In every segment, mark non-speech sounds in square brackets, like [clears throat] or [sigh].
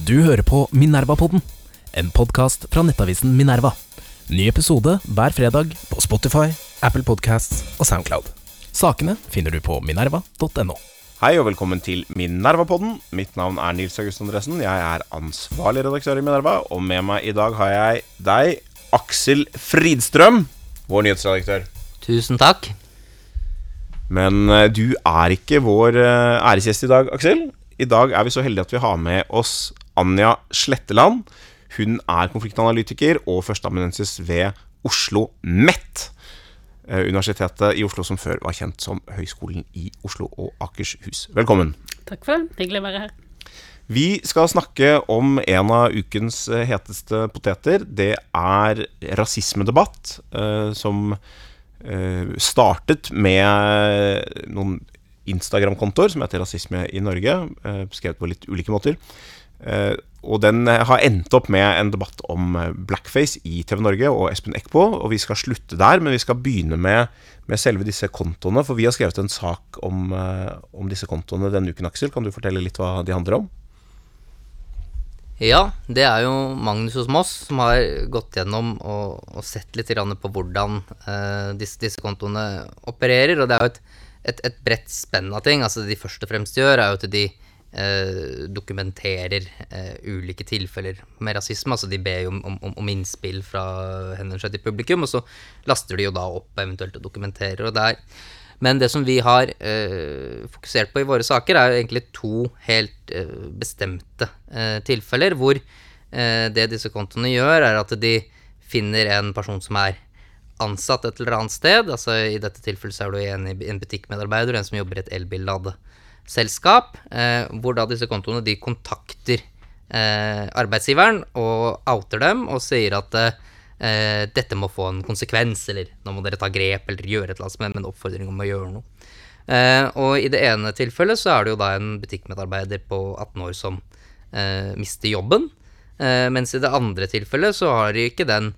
Du hører på Minervapodden, en podkast fra nettavisen Minerva. Ny episode hver fredag på Spotify, Apple Podcasts og Soundcloud. Sakene finner du på minerva.no. Hei og velkommen til Minervapodden. Mitt navn er Nils August Andresen. Jeg er ansvarlig redaktør i Minerva, og med meg i dag har jeg deg, Aksel Fridstrøm, vår nyhetsredaktør. Tusen takk. Men eh, du er ikke vår eh, æresgjest i dag, Aksel. I dag er vi så heldige at vi har med oss Anja Sletteland. Hun er konfliktanalytiker og førsteamanuensis ved Oslo MET. eh, Universitetet i Oslo som før var kjent som Høgskolen i Oslo og Akershus. Velkommen. Takk for det. Hyggelig å være her. Vi skal snakke om en av ukens eh, heteste poteter. Det er rasismedebatt, eh, som startet med noen Instagram-kontoer som heter Rasisme i Norge, skrevet på litt ulike måter. Eh, og den har endt opp med en debatt om eh, blackface i TV Norge og Espen Eckbo. Og vi skal slutte der, men vi skal begynne med, med selve disse kontoene. For vi har skrevet en sak om, eh, om disse kontoene denne uken, Aksel. Kan du fortelle litt hva de handler om? Ja, det er jo Magnus hos Moss som har gått gjennom og, og sett litt på hvordan eh, disse, disse kontoene opererer. Og det er jo et, et, et bredt spenn av ting. Altså Det de først og fremst gjør, er jo at de eh, dokumenterer eh, ulike tilfeller med rasisme. Altså De ber jo om, om, om innspill fra henvendelse til publikum, og så laster de jo da opp eventuelt og dokumenterer. og det er men det som vi har eh, fokusert på i våre saker, er jo egentlig to helt eh, bestemte eh, tilfeller, hvor eh, det disse kontoene gjør, er at de finner en person som er ansatt et eller annet sted. Altså I dette tilfellet så er du en, en butikkmedarbeider, en som jobber i et elbilladeselskap, eh, hvor da disse kontoene de kontakter eh, arbeidsgiveren og outer dem og sier at eh, dette må få en konsekvens, eller nå må dere ta grep eller gjøre et eller annet med en oppfordring om å gjøre noe. Og i det ene tilfellet så er det jo da en butikkmedarbeider på 18 år som mister jobben, mens i det andre tilfellet så har ikke den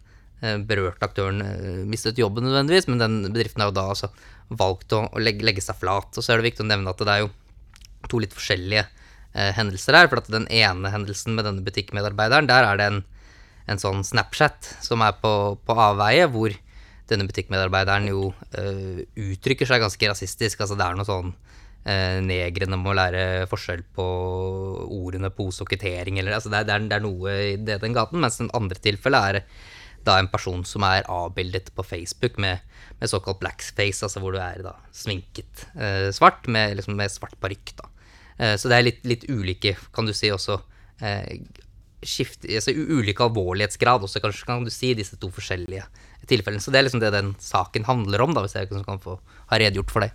berørte aktøren mistet jobben nødvendigvis, men den bedriften har jo da altså valgt å legge, legge seg flat. Og så er det viktig å nevne at det er jo to litt forskjellige eh, hendelser her. For at den ene hendelsen med denne butikkmedarbeideren, der er det en, en sånn Snapchat som er på, på avveie, hvor denne butikkmedarbeideren jo eh, uttrykker seg ganske rasistisk. Altså det er noe sånn eh, Negrene må lære forskjell på ordene pose og kvittering, eller altså det er, det, er, noe i det, den gaten. Mens den andre tilfellet er da en person som er avbildet på Facebook med, med såkalt blackface, altså hvor du er da sminket eh, svart med, liksom, med svart parykk. da. Eh, så det er litt, litt ulike, kan du si, også eh, skift, altså, ulike alvorlighetsgrad også, kanskje kan du si, disse to forskjellige tilfellene. Så det er liksom det den saken handler om, da, hvis jeg kan få ha redegjort for det.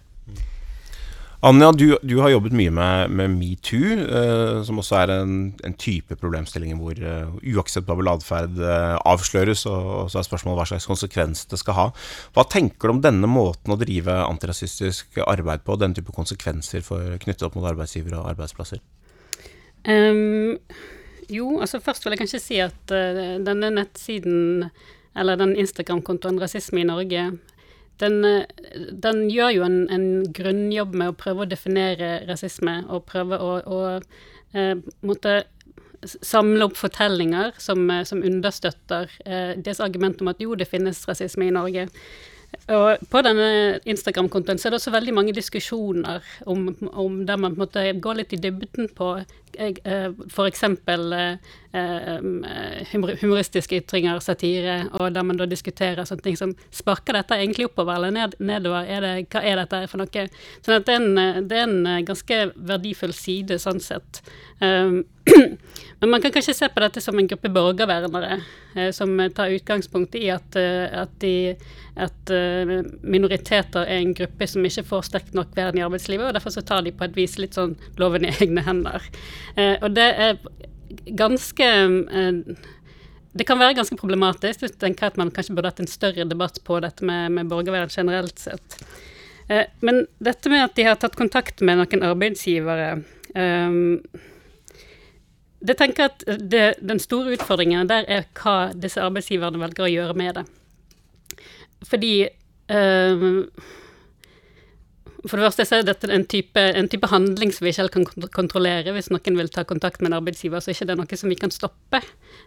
Anja, du, du har jobbet mye med, med metoo, eh, som også er en, en type problemstilling hvor eh, uakseptabel atferd eh, avsløres, og, og så er spørsmålet hva slags konsekvens det skal ha. Hva tenker du om denne måten å drive antirasistisk arbeid på, denne type konsekvenser for, knyttet opp mot arbeidsgivere og arbeidsplasser? Um, jo, altså først vil jeg kanskje si at uh, denne nettsiden, eller den Instagram-kontoen Rasisme i Norge, den, eh, den gjør jo en, en grunnjobb med å prøve å definere rasisme, og prøve å, å eh, måtte samle opp fortellinger som, eh, som understøtter eh, deres argument om at jo, det finnes rasisme i Norge. Og på denne Instagram-kontoen er det også veldig mange diskusjoner om, om der man på en måte går litt i dybden på eh, for eksempel eh, eh, humor- humoristiske ytringer, satire, og der man da diskuterer sånne ting som sparker dette egentlig oppover eller ned, nedover? Er det, hva er dette for noe? Sånn at det er en, det er en ganske verdifull side sånn sett. Um, [clears throat] men man kan kanskje se på dette som en gruppe borgervernere, som tar utgangspunkt i at, at, de, at minoriteter er en gruppe som ikke får sterkt nok vern i arbeidslivet, og derfor så tar de på et vis litt sånn loven i egne hender. Eh, og det er ganske eh, det kan være ganske problematisk. Jeg tenker at man kanskje burde hatt en større debatt på dette med, med borgervern generelt sett. Eh, men dette med at de har tatt kontakt med noen arbeidsgivere eh, Det tenker jeg at det, den store utfordringen der er hva disse arbeidsgiverne velger å gjøre med det. Fordi eh, For det første så er dette en type, en type handling som vi ikke helt kan kontrollere. Hvis noen vil ta kontakt med en arbeidsgiver, så er det ikke noe som vi kan stoppe.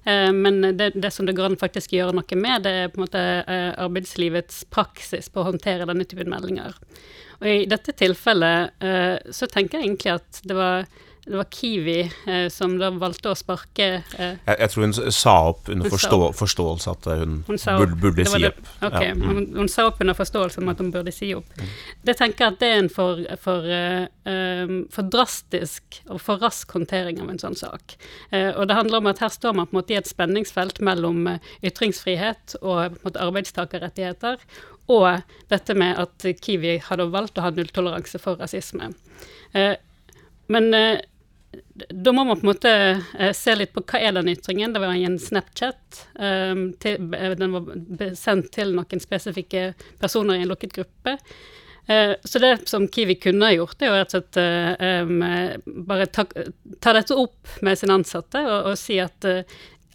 Eh, men det, det som det går an faktisk gjøre noe med, det er på en måte eh, arbeidslivets praksis på å håndtere denne typen meldinger. Og i dette tilfellet eh, så tenker jeg egentlig at det var, det var Kiwi eh, som da valgte å sparke eh, Jeg, jeg tror hun sa opp under forstå, sa opp. forståelse at hun, Hun burde, burde si det- opp. Ok, Ja, mm. hun, hun sa opp under forståelse om at hun burde si opp. Det tenker jeg at det er en for, for, eh, um, for drastisk og for rask håndtering av en sånn sak. Eh, og det handler om at her står man på en måte i et spenningsfelt mellom eh, ytringsfrihet og på en måte arbeidstakerrettigheter, og dette med at Kiwi hadde valgt å ha nulltoleranse for rasisme. Eh, men eh, da må man på en måte eh, se litt på hva er den ytringen. Det var en Snapchat. eh, til, eh, den var sendt til noen spesifikke personer i en lukket gruppe. Eh, så det som Kiwi kunne ha gjort, er jo rett og slett eh, bare ta, ta dette opp med sine ansatte og, og si at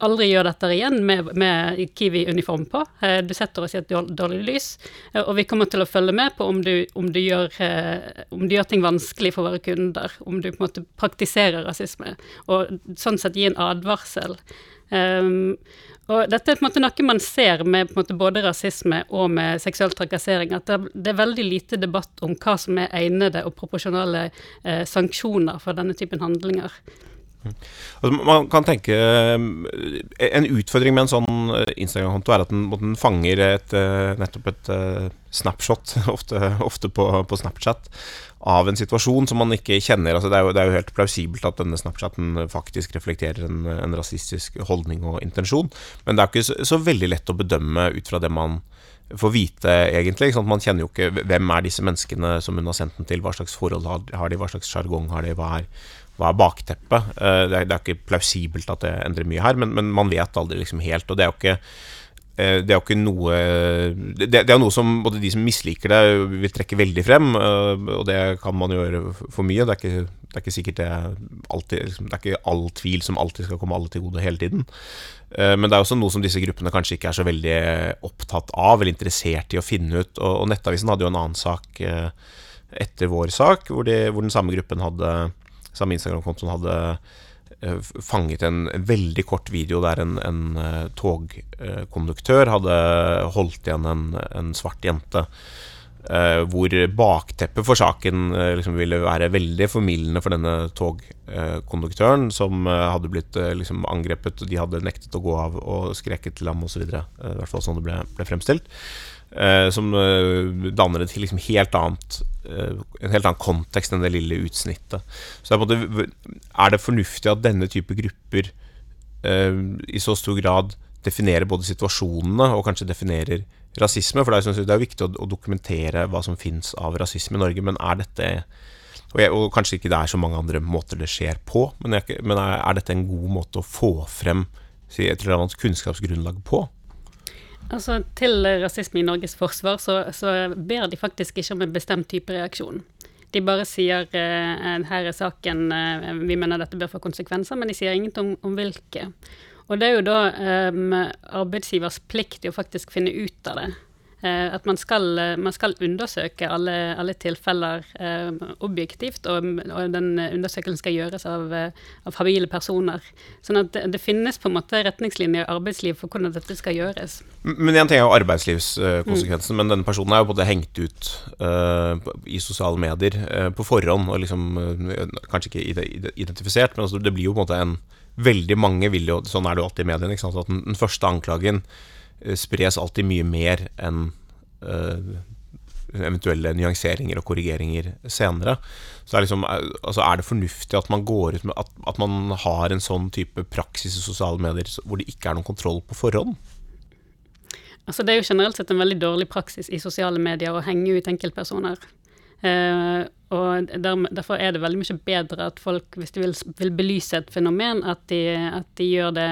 aldri gjør dette igjen med, med Kiwi-uniform på. Eh, du setter oss i et dårlig, lys, eh, og vi kommer til å følge med på om du, om du, gjør, eh, om du gjør ting vanskelig for våre kunder, om du på en måte praktiserer rasisme, og sånn sett gi en advarsel. Um, og dette er på en måte noe man ser med både rasisme og med seksuell trakassering, at det er veldig lite debatt om hva som er egnede og proporsjonale eh, sanksjoner for denne typen handlinger. Altså, man kan tenke eh, En utfordring med en sånn eh, Instagram-konto er at den, den fanger et, eh, nettopp et snapshot, [laughs] ofte, ofte på, på Snapchat, av en situasjon som man ikke kjenner. Altså, det, er jo, det er jo helt plausibelt at denne Snapchaten faktisk reflekterer en, en rasistisk holdning og intensjon, men det er ikke så, så veldig lett å bedømme ut fra det man får vite, egentlig. Sånn? Man kjenner jo ikke hvem er disse menneskene som hun har sendt den til, hva slags forhold har de, hva slags sjargong har de, hva er, hva er bakteppet? Eh, Det er, det er ikke plausibelt at det endrer mye her, men, men man vet aldri liksom helt. Og det er jo ikke eh, det er jo ikke noe det, det er noe som både de som misliker det, vil trekke veldig frem, eh, og det kan man gjøre for mye. Det er ikke, det er ikke sikkert det alltid liksom, Det er ikke all tvil som alltid skal komme alle til gode hele tiden. Men det er også noe som disse gruppene kanskje ikke er så veldig opptatt av eller interessert i å finne ut. Og, og Nettavisen hadde jo en annen sak etter vår sak, hvor, de, hvor den samme gruppen hadde samme Instagram-kontoen hadde eh, fanget en veldig kort video der en, en eh, togkonduktør hadde holdt igjen en, en svart jente. Uh, hvor bakteppet for saken uh, liksom ville være veldig formildende for denne togkonduktøren, som eh, hadde blitt liksom angrepet, og de hadde nektet å gå av og skreket til ham osv. Uh, I hvert fall sånn det ble, ble fremstilt. Eh, som eh, danner et liksom helt annet eh, en helt annen kontekst enn det lille utsnittet. Så det er, måte, er det fornuftig at denne type grupper eh, i så stor grad definerer både situasjonene og kanskje definerer rasisme? For det er, jeg, det er viktig å, å dokumentere hva som finnes av rasisme i Norge, men er dette og, jeg, og kanskje ikke det er så mange andre måter det skjer på, men, jeg, men er, dette en god måte å få frem et eller annet kunnskapsgrunnlag på? Altså, Til rasisme i Norges forsvar så, så ber de faktisk ikke om en bestemt type reaksjon. De bare sier eh, her er saken, eh, vi mener dette bør få konsekvenser, men de sier ingenting om, om hvilke. Og det er jo da eh, arbeidsgivers plikt å faktisk finne ut av det. Eh, at man skal, eh, man skal undersøke alle, alle tilfeller eh, objektivt, og, og den undersøkelsen skal gjøres av, eh, av habile personer. Sånn at det, det finnes på en måte retningslinjer i arbeidsliv for hvordan dette skal gjøres. Men Én ting er jo arbeidslivskonsekvensen, men denne personen er jo både hengt ut eh, i sosiale medier eh, på forhånd, og liksom kanskje ikke ide- ide- identifisert, men altså det blir jo på en måte en Veldig mange vil jo Sånn er det jo alltid i mediene, den, den første anklagen spres alltid mye mer enn eh, eventuelle nyanseringer og korrigeringer senere. Så er, liksom, eh, altså er det fornuftig at man går ut med at, at man har en sånn type praksis i sosiale medier hvor det ikke er noen kontroll på forhånd? Altså, det er jo generelt sett en veldig dårlig praksis i sosiale medier å henge ut enkeltpersoner. Eh, og der, derfor er det veldig mye bedre at folk, hvis de vil, vil belyse et fenomen, at de, at de gjør det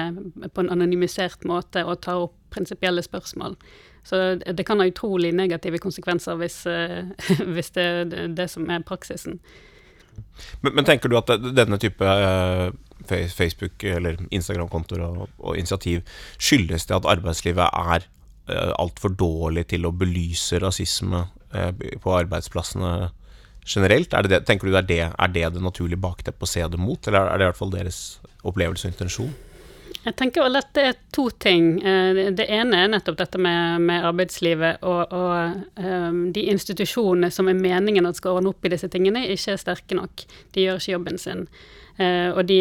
på en anonymisert måte og tar opp prinsipielle spørsmål. Så det, kan ha utrolig negative konsekvenser hvis, eh, [laughs] hvis det er det som er praksisen. Men, men tenker du at denne type eh, Facebook- eller Instagram-kontoer og, og initiativ skyldes det at arbeidslivet er uh, altfor dårlig til å belyse rasisme eh, på arbeidsplassene generelt? Er det, tenker du det er, det er det det naturlige bakteppet å se det mot, eller er det i hvert fall deres opplevelse og intensjon? Jeg tenker at det er to ting. Eh, Det ene er nettopp dette med, med arbeidslivet og, og um, de institusjonene som er meningen at skal ordne opp i disse tingene, ikke er sterke nok. De gjør ikke jobben sin. Uh, og de,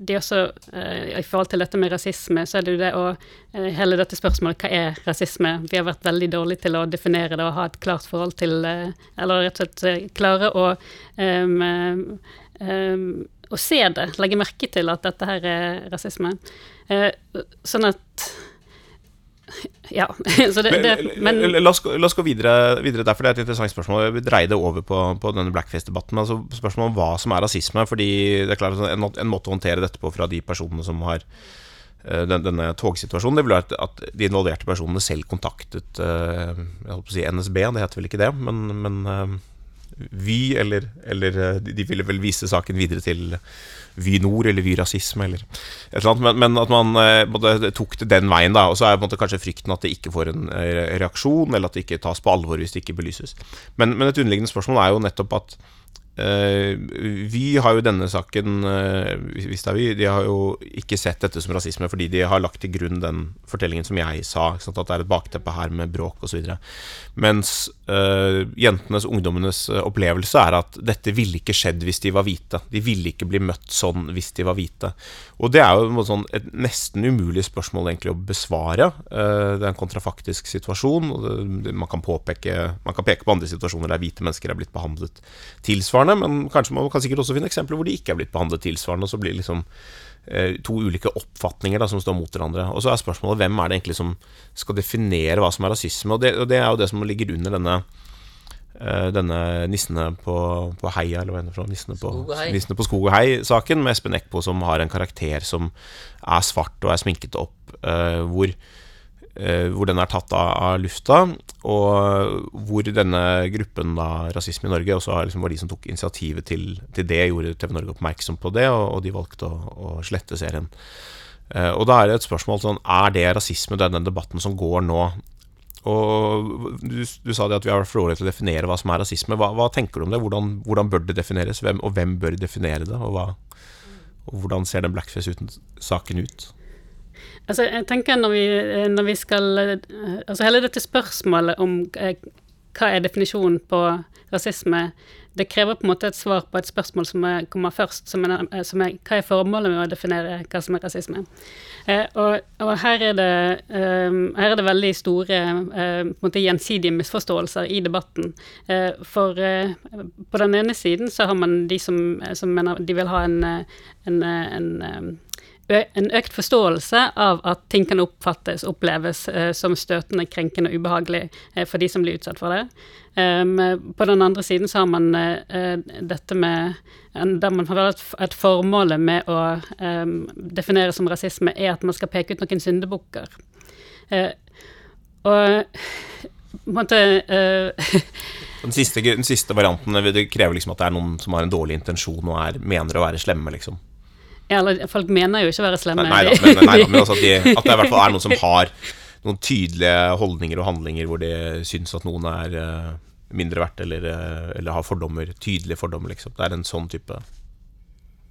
de også, uh, I forhold til dette med rasisme, så er det jo det å uh, Hele dette spørsmålet hva er rasisme? Vi har vært veldig dårlige til å definere det og ha et klart forhold til Eller rett og slett klare å um, um, å se det, legge merke til at dette her er rasisme. Eh, sånn at Ja. [laughs] Så det, det men la oss, la oss gå videre, videre der, for det er et interessant spørsmål. Vi dreide over på, på denne blackface-debatten. Altså Spørsmålet om hva som er rasisme. Fordi det er klart en, en måte å håndtere dette på fra de personene som har uh, den, denne togsituasjonen, det ville vært at de involverte personene selv kontaktet uh, Jeg håper å si NSB, det heter vel ikke det, men, men Vy, eller, eller de ville vel vise saken videre til Vy Nord eller Vy Rasisme eller et eller annet. Men, men at man måtte, tok det den veien, da. Og så er måtte, kanskje frykten at det ikke får en reaksjon, eller at det ikke tas på alvor hvis det ikke belyses. Men, men et underliggende spørsmål er jo nettopp at Uh, Vy har jo denne saken uh, Hvis det er vi, de har jo ikke sett dette som rasisme fordi de har lagt til grunn den fortellingen som jeg sa, at det er et bakteppe her med bråk osv. Mens uh, jentenes, ungdommenes opplevelse er at dette ville ikke skjedd hvis de var hvite. De ville ikke bli møtt sånn hvis de var hvite. Og det er jo sånn, et nesten umulig spørsmål egentlig å besvare. det er en kontrafaktisk situasjon. Det, man, kan påpeke, man kan peke på andre situasjoner der hvite mennesker er blitt behandlet tilsvarende tilsvarende, men kanskje man kan sikkert også finne eksempler hvor de ikke er blitt behandlet tilsvarende, og så blir det liksom eh, to ulike oppfatninger da, som står mot hverandre. Og så er spørsmålet hvem er det egentlig som skal definere hva som er rasisme, og det, og det er jo det som ligger under denne eh, denne nissene på, på heia, eller hva heter det? Nissene på, nissene på skog og hei-saken, med Espen Eckbo som har en karakter som er svart og er sminket opp, uh, hvor Eh, hvor den er tatt av, av, lufta, og hvor denne gruppen da, Rasisme i Norge også liksom var de som tok initiativet til, til, det, gjorde TV Norge oppmerksom på det, og, og de valgte å, å slette serien. Uh, og da er det et spørsmål sånn Er det rasisme, den, den debatten som går nå? Og du, du, sa det at vi har vært for til å definere hva som er rasisme. Hva, hva tenker du om det? Hvordan, hvordan bør det defineres, hvem, og hvem bør definere det? Og, hva, og hvordan ser den blackface-saken ut? Altså, jeg tenker når vi, når vi skal Altså, hele dette spørsmålet om eh, hva er definisjonen på rasisme, det krever på en måte et svar på et spørsmål som er, kommer først, som er, som er, hva er formålet med å definere hva som er rasisme. Eh, og, og her, er det, eh, her, er det, veldig store eh, gjensidige misforståelser i debatten. Eh, for eh, på den ene siden så har man de som, som mener de vil ha en, en, en en økt forståelse av at ting kan oppfattes, oppleves eh, som støtende, krenkende og ubehagelig eh, for de som blir utsatt for det. Um, på den andre siden så har man eh, dette med Der man et, et formålet med å um, definere som rasisme, er at man skal peke ut noen syndebukker. Og på en [laughs] den, siste, den siste varianten det krever liksom at det er noen som har en dårlig intensjon og er, mener å være slemme, liksom. Eller folk mener jo ikke å være slemme. Nei, da, men, nei, da, men altså at, de, at, det i hvert fall er noen som har noen tydelige holdninger og handlinger hvor de syns at noen er uh, mindre verdt, eller, uh, eller, har fordommer. Tydelige fordommer, liksom. Det er en sånn type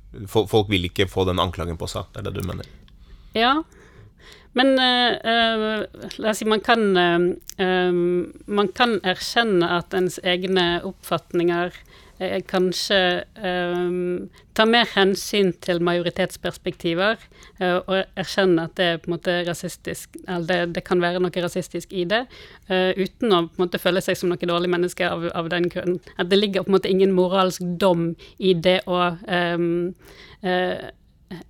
Folk, folk vil ikke få den anklagen på seg, det er det du mener? Ja, men uh, la oss si man kan uh, Man kan erkjenne at ens egne oppfatninger eh, kanskje eh, ta mer hensyn til majoritetsperspektiver, eh, og erkjenne at det er på en måte rasistisk, eller det, det kan være noe rasistisk i det, eh, uten å på en måte føle seg som noe dårlig menneske av, av, den grunn. At det ligger på en måte ingen moralsk dom i det å ehm, eh,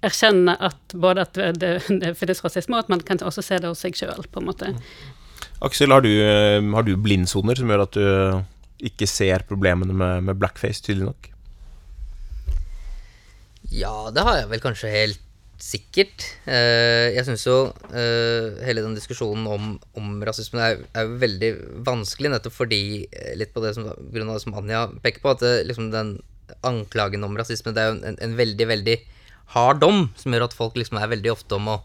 erkjenne at både at det, det finnes rasisme, og at man kan også se det hos seg sjøl, på en måte. Aksel, har du, eh, har du blindsoner som gjør at du ikke ser problemene med, med blackface, tydelig nok? Ja, det har jeg vel kanskje helt sikkert. Uh, jeg syns jo uh, hele den diskusjonen om, om rasisme er, er, veldig vanskelig, nettopp fordi eh, litt på det som, grunn av det som Anja peker på, at det, liksom den anklagen om rasisme det er jo en, en, veldig, veldig hard dom, som gjør at folk liksom er veldig ofte om å,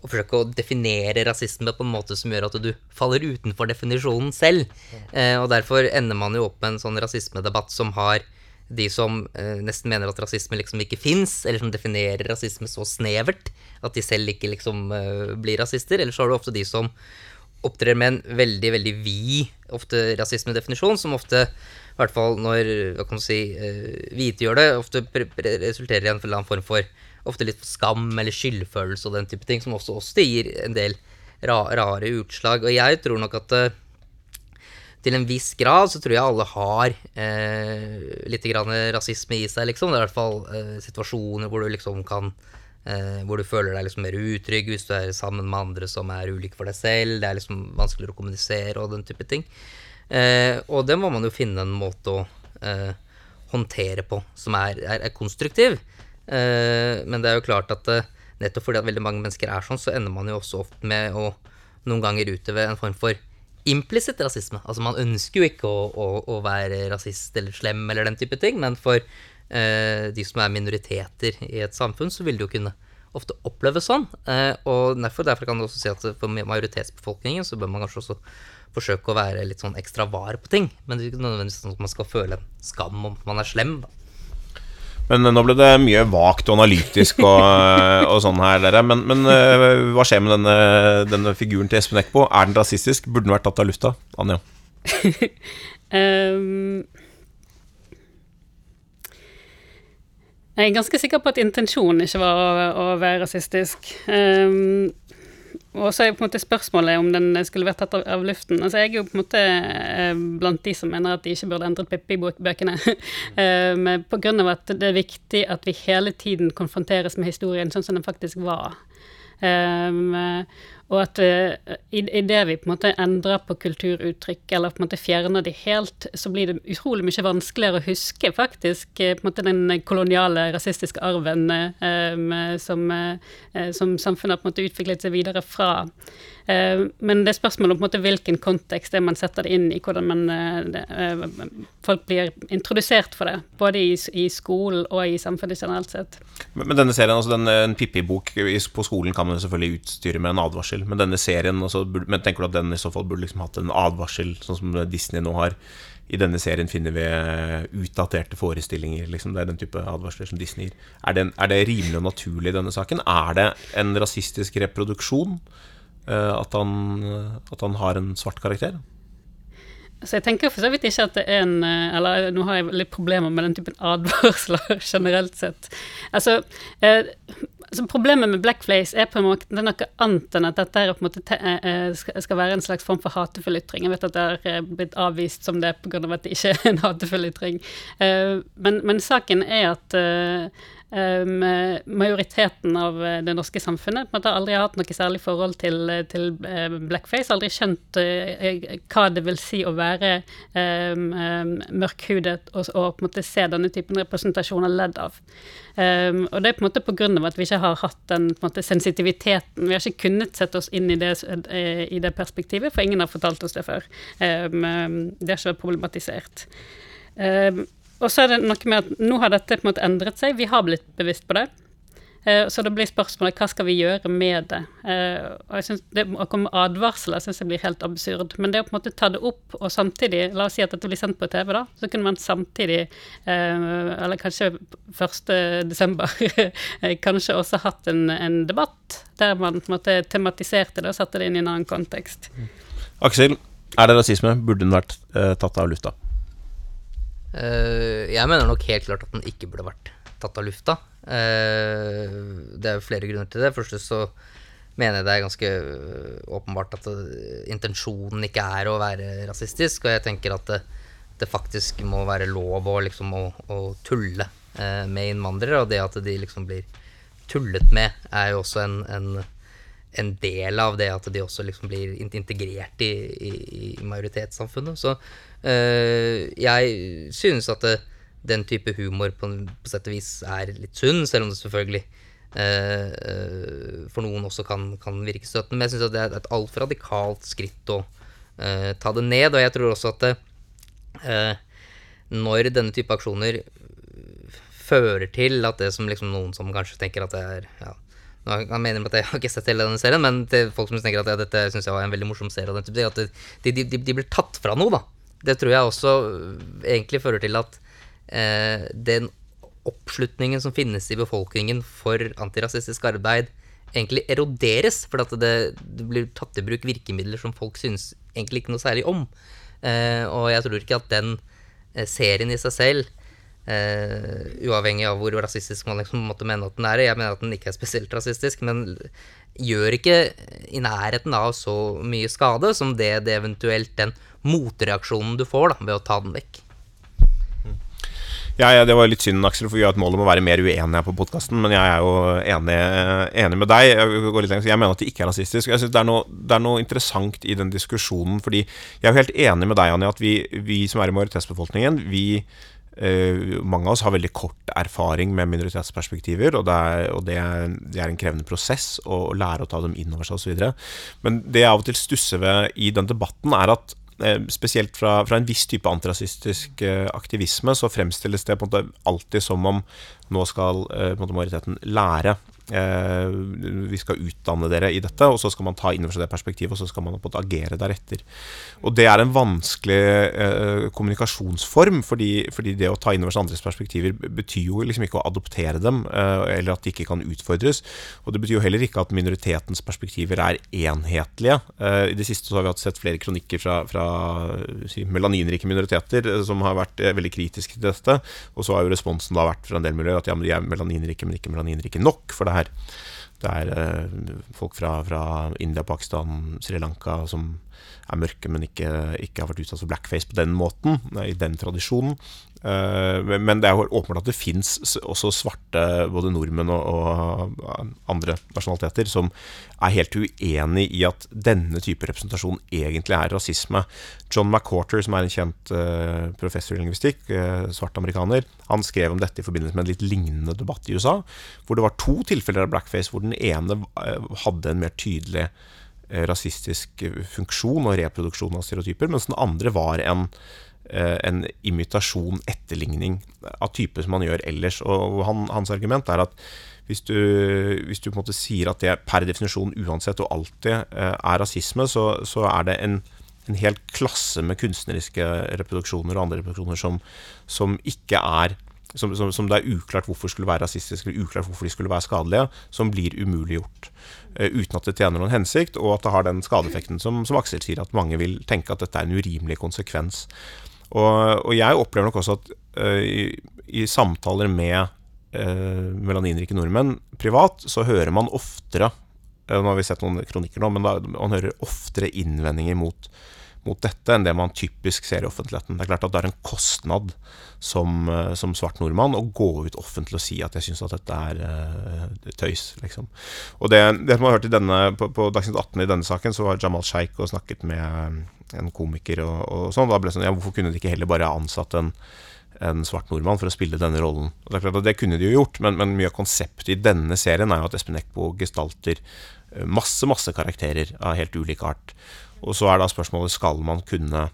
å forsøke å definere rasisme på en måte som gjør at du faller utenfor definisjonen selv. Eh, og derfor ender man jo opp med en sånn rasismedebatt som har de som eh, nesten mener at rasisme liksom ikke fins, eller som definerer rasisme så snevert at de selv ikke liksom eh, blir rasister. Eller så har du ofte de som opptrer med en veldig, veldig vid ofte rasismedefinisjon, som ofte, i hvert fall når hva kan du si, eh, hvite gjør det, ofte resulterer i en eller annen form for ofte litt skam eller skyldfølelse og den type ting, som også, også gir en del ra rare utslag. Og jeg tror nok at eh, til en viss grad så tror jeg alle har eh, litt rasisme i seg, liksom. Det er i hvert fall eh, situasjoner hvor du liksom kan eh, Hvor du føler deg liksom mer utrygg hvis du er sammen med andre som er ulike for deg selv. Det er liksom vanskeligere å kommunisere og den type ting. Eh, og det må man jo finne en måte å eh, håndtere på som er, er, er konstruktiv. Eh, men det er jo klart at nettopp fordi at veldig mange mennesker er sånn, så ender man jo også ofte med å noen ganger utøve en form for implisitt rasisme. Altså Man ønsker jo ikke å, å, å, være rasist eller slem eller den type ting, men for eh, de som er minoriteter i et samfunn, så vil det jo kunne ofte oppleves sånn. Eh, og derfor, derfor, kan du også si at for majoritetsbefolkningen så bør man kanskje også forsøke å være litt sånn ekstra var på ting. Men det er ikke nødvendigvis sånn at man skal føle en skam om man er slem. da. Men nå ble det mye vagt og analytisk og, og sånn her, dere. Men, men, eh, hva skjer med denne, denne figuren til Espen Eckbo? Er den rasistisk? Burde den vært tatt av lufta? Anja? um, [laughs] jeg er ganske sikker på at intensjonen ikke var å, å være rasistisk. Um, og så er jo på en måte spørsmålet om den skulle vært tatt av, luften. Altså Jeg er jo på en måte eh, blant de som mener at de ikke burde endret Pippi-bøkene. [laughs] grunn av at det er viktig at vi hele tiden konfronteres med historien sånn som den faktisk var. Um, og at uh, i, det vi på en måte endrer på kulturuttrykk, eller på en måte fjerner de helt, så blir det utrolig mye vanskeligere å huske faktisk uh, på en måte den koloniale, rasistiske arven uh, som, som, samfunnet har på en måte utviklet seg videre fra. men det er spørsmålet om på en måte hvilken kontekst det man setter det inn i, hvordan man, det, folk blir introdusert for det. Både i, i, skolen og i samfunnet generelt sett. Men, men denne serien, altså den, en Pippi-bok på skolen kan man selvfølgelig utstyre med en advarsel advarsel. Men denne serien også, Men tenker du at den i så fall burde liksom hatt en advarsel, sånn som Disney nå har? I denne serien finner vi eh, utdaterte forestillinger. Liksom. Det er den type advarsler som Disney gir. Er det, er det rimelig og naturlig i denne saken? Er det en rasistisk reproduksjon uh, at, han, at han har en svart karakter? Så jeg tenker for så vidt ikke at det er en eh, Eller nå har jeg litt problemer med den typen advarsler [laughs] generelt sett. Altså, eh, altså Problemet med blackface er på en måte det er noe annet enn at dette en måte eh, eh, skal være en slags form for hatefull ytring. Jeg vet at det har blitt avvist som det pga. at det ikke er en hatefull ytring. Men, men saken er at Um, majoriteten av det norske samfunnet Man har aldri hatt noe særlig forhold til, til uh, blackface. Aldri skjønt hva det vil si å være um, mørkhudet og, og, på en måte se denne typen representasjoner ledd av. og det er på en måte pga. at vi ikke har hatt den måte, sensitiviteten. Vi har ikke kunnet sette oss inn i det, i det perspektivet, for ingen har fortalt oss det før. det har ikke vært problematisert. Um, og så er det noe med at nå har dette på en måte endret seg, vi har blitt bevisst på det. Uh, så det blir spørsmålet hva skal vi gjøre med det. Uh, og jeg synes det Å komme med advarsler syns jeg blir helt absurd. Men det å på en måte ta det opp, og samtidig La oss si at dette blir sendt på TV, da. Så kunne man samtidig, uh, eller kanskje 1. desember, [laughs] kanskje også hatt en, en, debatt der man på en måte tematiserte det og satte det inn i en annen kontekst. Aksel, er det rasisme? Burde den vært tatt av lufta? Uh, jeg mener nok helt klart at den ikke burde vært tatt av lufta. Uh, det er jo flere grunner til det. Først så mener jeg det er ganske eh, åpenbart at intensjonen ikke er å være rasistisk, og jeg tenker at det, det faktisk må være lov å, liksom, å, å tulle med innvandrere, og det at de liksom blir tullet med, er jo også en, en en del av det at de også liksom blir integrert i, i, i majoritetssamfunnet. Så øh, jeg synes at det, den type humor på, på, sett og vis er litt sunn, selv om det selvfølgelig øh, for noen også kan, kan virke støttende. Men jeg syns det er et altfor radikalt skritt å øh, ta det ned. Og jeg tror også at når denne type aksjoner fører til at det som liksom noen som kanskje tenker at det er ja, nå mener at jeg har ikke sett hele denne serien, men til folk som tenker at ja, dette syns jeg var en veldig morsom serie, at de, de, de, de blir tatt fra noe, da. Det tror jeg også egentlig fører til at eh, den oppslutningen som finnes i befolkningen for antirasistisk arbeid, egentlig eroderes, fordi at det, det blir tatt i bruk virkemidler som folk syns egentlig ikke noe særlig om. Eh, og jeg tror ikke at den serien i seg selv Uh, uavhengig av hvor rasistisk man liksom måtte mene at den er. Jeg mener at den ikke er spesielt rasistisk, men gjør ikke i nærheten av så mye skade som det, det eventuelt den motreaksjonen du får da, ved å ta den vekk. Ja, ja, Det var litt synd, Aksel, for vi har et mål om å være mer uenige på podkasten. Men jeg er jo enig, enig med deg. Jeg, jeg, mener at det ikke er rasistisk. Jeg synes det er, noe, det er noe interessant i den diskusjonen. Fordi jeg er jo helt enig med deg, Anja, at vi, vi som er i majoritetsbefolkningen, vi mange av oss har veldig kort erfaring med minoritetsperspektiver, og, det er, og det, er, det er, en krevende prosess å, lære å ta dem inn over seg osv. Men det jeg av og til stusser ved i den debatten, er at uh, spesielt fra, fra, en viss type antirasistisk uh, aktivisme, så fremstilles det på en måte alltid som om nå skal majoriteten lære Eh, vi skal utdanne dere i dette, og så skal man ta inn over seg det perspektivet, og så skal man på en agere deretter. Og det er en vanskelig eh, kommunikasjonsform, fordi, fordi, det å ta inn over seg andres perspektiver betyr jo liksom ikke å adoptere dem, eh, eller at de ikke kan utfordres. Og det betyr jo heller ikke at minoritetens perspektiver er enhetlige. Eh, I det siste så har vi hatt sett flere kronikker fra, fra si, melaninrike minoriteter eh, som har vært eh, veldig kritiske til dette, og så har jo responsen da vært fra en del miljøer at ja, men de er melaninrike, men ikke melaninrike nok for det her. Det er eh, folk fra, fra, India, Pakistan, Sri Lanka som er mørke, men ikke, ikke har vært utsatt for blackface på den måten, i den tradisjonen. Eh, men det er åpenbart at det fins også svarte både nordmenn og, andre nasjonaliteter som er helt uenig i at denne type representasjon egentlig er rasisme. John McCorter, som er en kjent uh, professor i lingvistikk, uh, svart amerikaner, han skrev om dette i forbindelse med en litt lignende debatt i USA, hvor det var to tilfeller av blackface, hvor den ene hadde en mer tydelig rasistisk funksjon og reproduksjon av stereotyper, mens den andre var en Eh, en imitasjon, etterligning av type som man gjør ellers. Og han, hans argument er at hvis du, hvis du, på en måte sier at det per definisjon uansett og alltid eh, er rasisme, så, så er det en, en hel klasse med kunstneriske reproduksjoner og andre reproduksjoner som, som ikke er som, som, som, det er uklart hvorfor skulle være rasistiske, eller uklart hvorfor de skulle være skadelige, som blir umuliggjort. Uh, uten at det tjener noen hensikt, og at det har den skadeeffekten som, som Aksel sier, at mange vil tenke at dette er en urimelig konsekvens. Og, og jeg opplever nok også at uh, i, i, samtaler med uh, melaninrike nordmenn privat, så hører man oftere uh, Nå har vi sett noen kronikker nå, men da, man hører oftere innvendinger mot, mot dette enn det man typisk ser i offentligheten. Det er klart at det er en kostnad som, som svart nordmann å gå ut offentlig og si at jeg syns at dette er uh, tøys, liksom. Og det, det som man har hørt i denne, på, på Dagsnytt 18 i denne saken, så var Jamal Sheikh og snakket med en komiker og, og sånn. Da ble det sånn, ja, Hvorfor kunne de ikke heller bare ansatt en, en svart nordmann for å spille denne rollen? Og Det er klart at det kunne de jo gjort, men, men mye av konseptet i denne serien er jo at Espen Eckbo gestalter eh, masse, masse karakterer av helt ulik art. Og så er da spørsmålet skal man kunne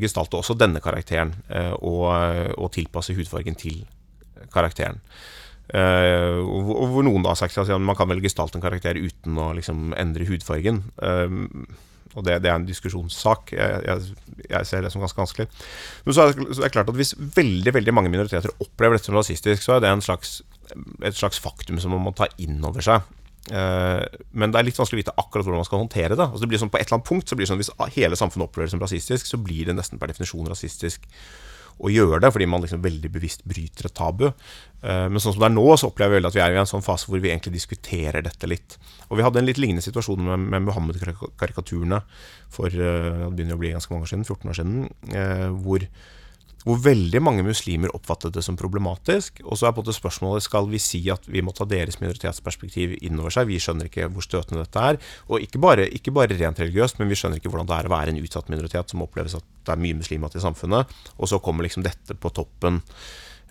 gestalte også denne karakteren eh, og, og tilpasse hudfargen til karakteren. Uh, og hvor noen da har sagt at man kan vel gestalte en karakter uten å liksom, endre hudfargen. Uh, og det, det, er en diskusjonssak. Jeg, jeg, jeg, ser det som ganske vanskelig. Men så er, det, så er det klart at hvis veldig veldig mange minoriteter opplever dette som rasistisk, så er det slags, et slags faktum som man må ta inn over seg. Uh, men det er litt vanskelig å vite akkurat hvordan man skal håndtere det. Altså det blir sånn På et eller annet punkt så blir det sånn Hvis hele samfunnet opplever det som rasistisk, så blir det nesten per definisjon rasistisk å gjøre det, fordi man liksom veldig bevisst bryter et tabu. Uh, men sånn som det er nå, så opplever jeg at vi er i en sånn fase hvor vi egentlig diskuterer dette litt. Og vi hadde en litt lignende situasjon med, med Muhammed-karikaturene for uh, det begynner å bli ganske mange år siden, 14 år siden, hvor, hvor, veldig mange muslimer oppfattet det som problematisk. Og så er på en måte spørsmålet skal vi si at vi må ta deres minoritetsperspektiv innover seg. Vi skjønner ikke hvor støtende dette er. Og ikke bare, ikke bare rent religiøst, men vi skjønner ikke hvordan det er å være en utsatt minoritet som oppleves at det er mye muslimer i samfunnet. Og så kommer liksom dette på toppen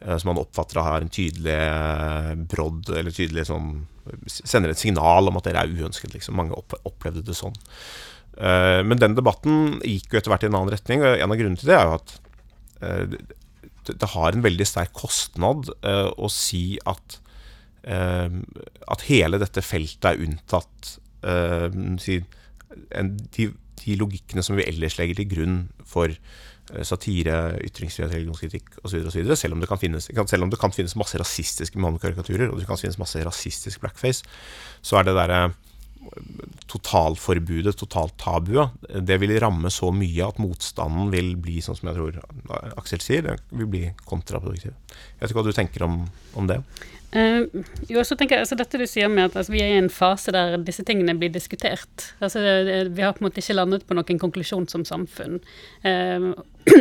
Eh, som man oppfatter har en tydelig eh, brodd, eller tydelig sånn Sender et signal om at dere er uønsket. Liksom. Mange opplevde det sånn. Eh, men den debatten gikk jo etter hvert i en annen retning. Og en av grunnene til det er jo at det har en veldig sterk kostnad å si at eh, At hele dette feltet er unntatt eh, de, de logikkene som vi ellers legger til grunn for eh, satire, ytringsfrihet, religionskritikk osv. Selv, om det kan finnes, selv om det kan finnes masse rasistiske Mohammed-karikaturer, og det kan finnes masse rasistisk blackface, så er det derre totalforbudet, totaltabuet, det vil ramme så mye at motstanden vil bli, sånn som jeg tror Aksel sier, det vil bli kontraproduktiv. Jeg vet ikke hva du tenker om, om det? Uh, jo, så tenker jeg, altså Dette du sier med at altså, vi er i en fase der disse tingene blir diskutert. Altså, vi har på en måte ikke landet på noen konklusjon som samfunn. Uh, [clears throat]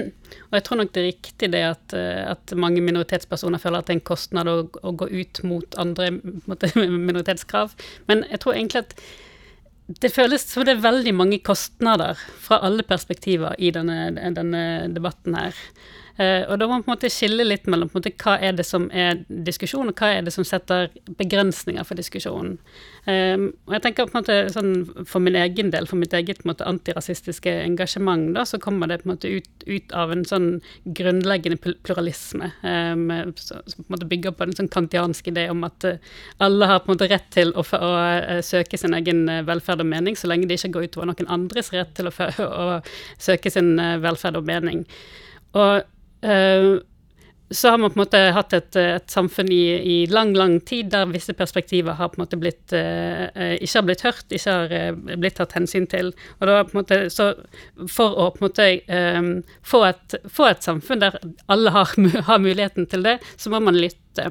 og jeg tror nok det er riktig det at, eh, at, mange minoritetspersoner føler at det er en kostnad å, å gå ut mot andre måte, [laughs] minoritetskrav. Men jeg tror egentlig at det føles som det er veldig mange kostnader fra alle perspektiver i denne, denne debatten her. Uh, og da må man på en måte skille litt mellom på en måte, hva er det som er diskusjon, og hva er det som setter begrensninger for diskusjonen. Um, og jeg tenker på en måte sånn For min egen del, for mitt eget på en måte, antirasistiske engasjement, da, så kommer det på en måte ut, ut av en sånn grunnleggende pluralisme. Um, som på en måte bygger på en sånn kantiansk idé om at uh, alle har på en måte rett til å, å, uh, søke sin egen velferd og mening, så lenge det ikke går utover noen andres rett til å, [laughs] å søke sin velferd og mening. Og Eh, så har man på en måte hatt et, et samfunn i, i, lang, lang tid der visse perspektiver har på en måte blitt uh, ikke har blitt hørt, ikke har blitt tatt hensyn til. Og da på en måte, så For å på en måte få, et, få, et, samfunn der alle har, [laughs] har, muligheten til det, så må man lytte.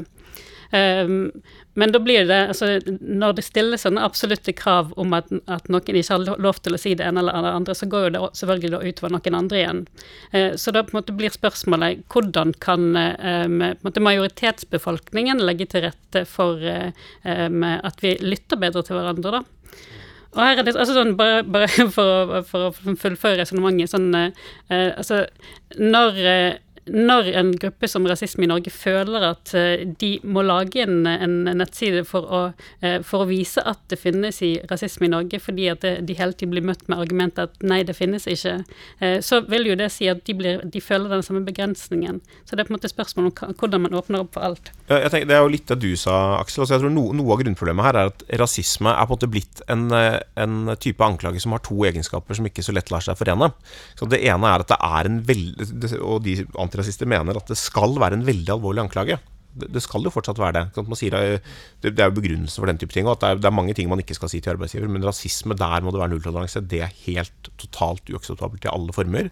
Um, men da blir det altså, Når det stilles sånne absolutte krav om at, at, noen ikke har lov til å si det ene eller det andre, så går jo det selvfølgelig utover noen andre igjen. Eh, så da på en måte blir spørsmålet hvordan kan måte, majoritetsbefolkningen legge til rette for eh, at vi lytter bedre til hverandre, da? Og her er det altså sånn, Bare, bare [laughs] for, å, for å fullføre resonnementet sånn eh, Altså, når eh, når en gruppe som Rasisme i Norge føler at eh, de må lage en, en nettside for å, eh, for å, vise at det finnes i rasisme i Norge, fordi at det, de hele tiden blir møtt med argumentet at nei, det finnes ikke, eh, så vil jo det si at de, blir, de føler den samme begrensningen. Så det er på en måte spørsmål om hvordan man åpner opp for alt. Tenker, det er jo litt det du sa, Aksel. Altså jeg tror no, Noe av grunnproblemet her er at rasisme er på en måte blitt en, en type anklage som har to egenskaper som ikke så lett lar seg forene. Så Det ene er at det er en veldig Og de antirasister mener at det skal være en veldig alvorlig anklage. Det, skal jo fortsatt være det. Sier, det, er jo begrunnelsen for den type ting. At det er, mange ting man ikke skal si til arbeidsgiver, men rasisme, der må det være nulltoleranse. Det er helt totalt uakseptabelt i alle former.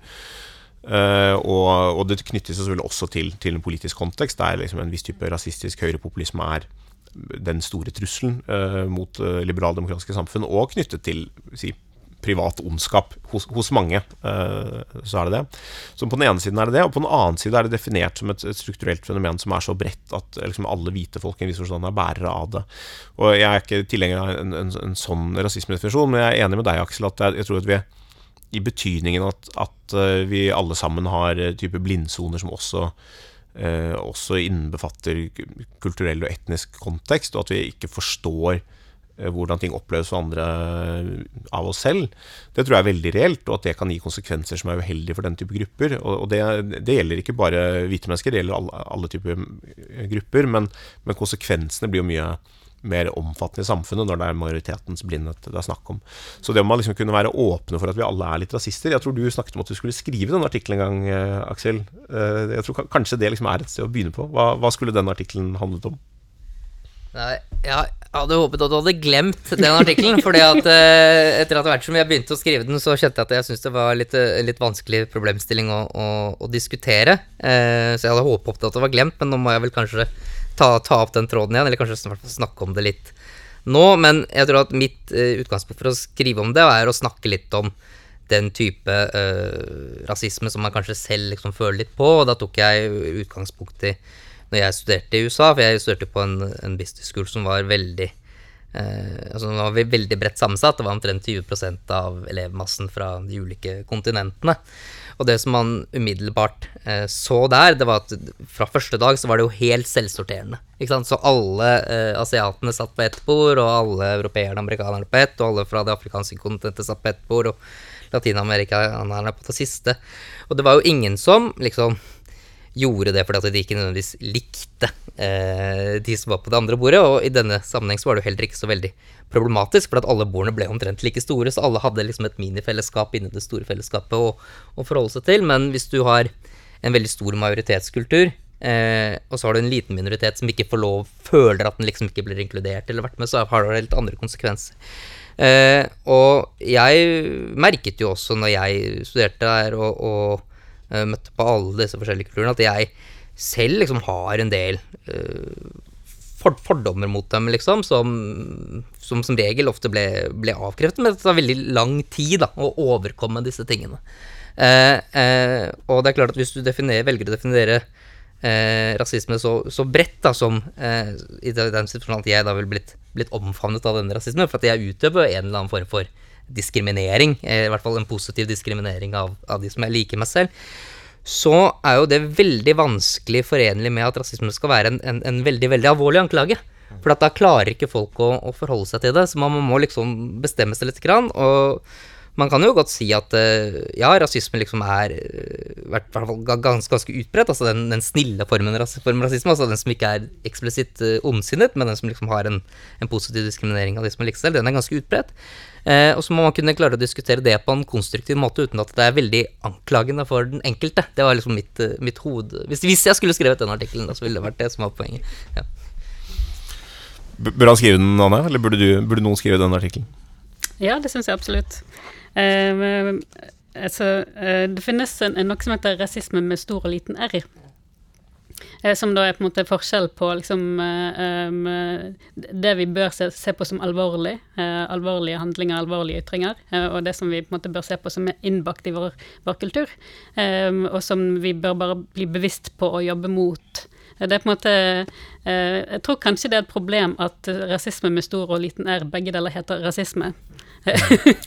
Uh, og, det knyttes selvfølgelig også til, til en politisk kontekst, der liksom en viss type rasistisk høyrepopulisme er den store trusselen uh, mot uh, liberaldemokratiske samfunn, og knyttet til si, privat ondskap hos, hos mange. Uh, så er det det. Så på den ene siden er det det, og på den annen side er det definert som et, et strukturelt fenomen som er så bredt at liksom, alle hvite folk i en viss forstand er bærere av det. Og Jeg er ikke tilhenger av en, en, en sånn rasismedefinisjon, men jeg er enig med deg, Aksel, at jeg, jeg tror at vi i betydningen at, at uh, vi alle sammen har type blindsoner som også også innbefatter kulturell og etnisk kontekst, og at vi ikke forstår Eh, hvordan ting oppleves for andre eh, av oss selv, det tror jeg er veldig reelt, og at det kan gi konsekvenser som er uheldige for den type grupper. Og det, det gjelder ikke bare hvite mennesker, det gjelder alle, alle typer eh, grupper, men, men, konsekvensene blir jo mye mer omfattende i samfunnet når det er majoritetens blindhet det er snakk om. Så det må man liksom kunne være åpne for at vi alle er litt rasister. Jeg tror du snakket om at du skulle skrive den artikkelen en gang, Aksel. Jeg tror kanskje det liksom er et sted å begynne på. Hva, hva skulle den artikkelen handlet om? Nei, jeg hadde håpet at du hadde glemt den artikkelen. fordi at uh, etter hvert som jeg begynte å skrive den, så kjente jeg at jeg syntes det var litt, uh, litt vanskelig problemstilling å, å, å diskutere. Eh, så jeg hadde håpet at det var glemt, men nå må jeg vel kanskje ta, ta opp den tråden igjen. Eller kanskje snakke om det litt nå. Men jeg tror at mitt utgangspunkt for å skrive om det, er å snakke litt om den type rasisme som man kanskje selv liksom føler litt på. Og da tok jeg utgangspunkt i når jeg studerte i USA, for jeg studerte på en, en business school som var veldig eh, altså den var veldig bredt sammensatt. Det var omtrent 20% av elevmassen fra de ulike kontinentene. Og det som man umiddelbart eh, så der, det var at fra første dag så var det jo helt selvsorterende. Så alle eh, asiatene satt på ett bord, og alle europeerne og amerikanerne på ett, og alle fra det afrikanske kontinentet satt på ett bord, og latinamerikanerne på det siste. Og det var jo ingen som liksom gjorde det fordi at de ikke nødvendigvis likte eh, de som var på det andre bordet. Og i denne sammenheng så var det jo heller ikke så veldig problematisk, for at alle bordene ble omtrent like store, så alle hadde liksom et minifellesskap inni det store fellesskapet å, å forholde seg til. Men hvis du har en veldig stor majoritetskultur, eh, og så har du en liten minoritet som ikke får lov, føler at den liksom ikke blir inkludert eller vært med, så har det helt andre konsekvenser. Eh, og jeg merket jo også når jeg studerte der og, og møtte på alle disse forskjellige kulturene, at jeg selv liksom har en del for, fordommer mot dem, liksom, som som, som regel ofte ble, ble avkreftet, men det tar veldig lang tid da, å overkomme disse tingene. Uh, og det er klart at hvis du velger å definere rasisme så, så, bredt da, som i den situasjonen at jeg da ville blitt blitt omfavnet av denne rasismen, for at jeg utøver en eller annen form for diskriminering, eh, i hvert fall en positiv diskriminering av, av de som jeg liker meg selv, så er jo det veldig vanskelig forenlig med at rasisme skal være en, en, en veldig, veldig alvorlig anklage. For da klarer ikke folk å, å, forholde seg til det, så man må liksom bestemme seg litt. Grann, og man kan jo godt si at uh, ja, rasisme liksom er uh, hvert fall ganske, ganske utbredt. Altså den, den snille formen for rasisme, altså den som ikke er eksplisitt uh, ondsinnet, men den som liksom har en, en, positiv diskriminering av de som er likestilt, den er ganske utbredt. Eh, og så må man kunne klare å diskutere det på en konstruktiv måte uten at det er veldig anklagende for den enkelte. Det var liksom mitt, mitt hoved... Hvis, hvis, jeg skulle skrevet den artikkelen, så ville det vært det som var poenget. Ja. Burde han skrive den, Anne? Eller burde, du, burde noen skrive den artikkelen? Ja, det syns jeg absolutt. Uh, altså, uh, det finnes en, en, noe som heter rasisme med stor og liten r. Uh, som da er på en måte forskjell på liksom, um, det vi bør se, se på som alvorlig, alvorlige handlinger, alvorlige ytringer, og det som vi på en måte bør se på som er innbakt i vår, vår kultur, um, og som vi bør bare bli bevisst på å jobbe mot. Det er på en måte Jeg tror kanskje det er et problem at rasisme med stor og liten r, begge deler heter rasisme.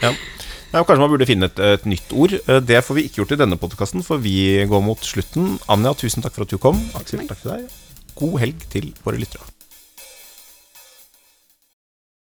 ja. [laughs] Ja, kanskje man burde finne et, et, nytt ord. Eh, det får vi ikke gjort i denne podkasten, for vi går mot slutten. Anja, tusen takk for at du kom. Aksel, takk til deg. God helg til våre lyttere.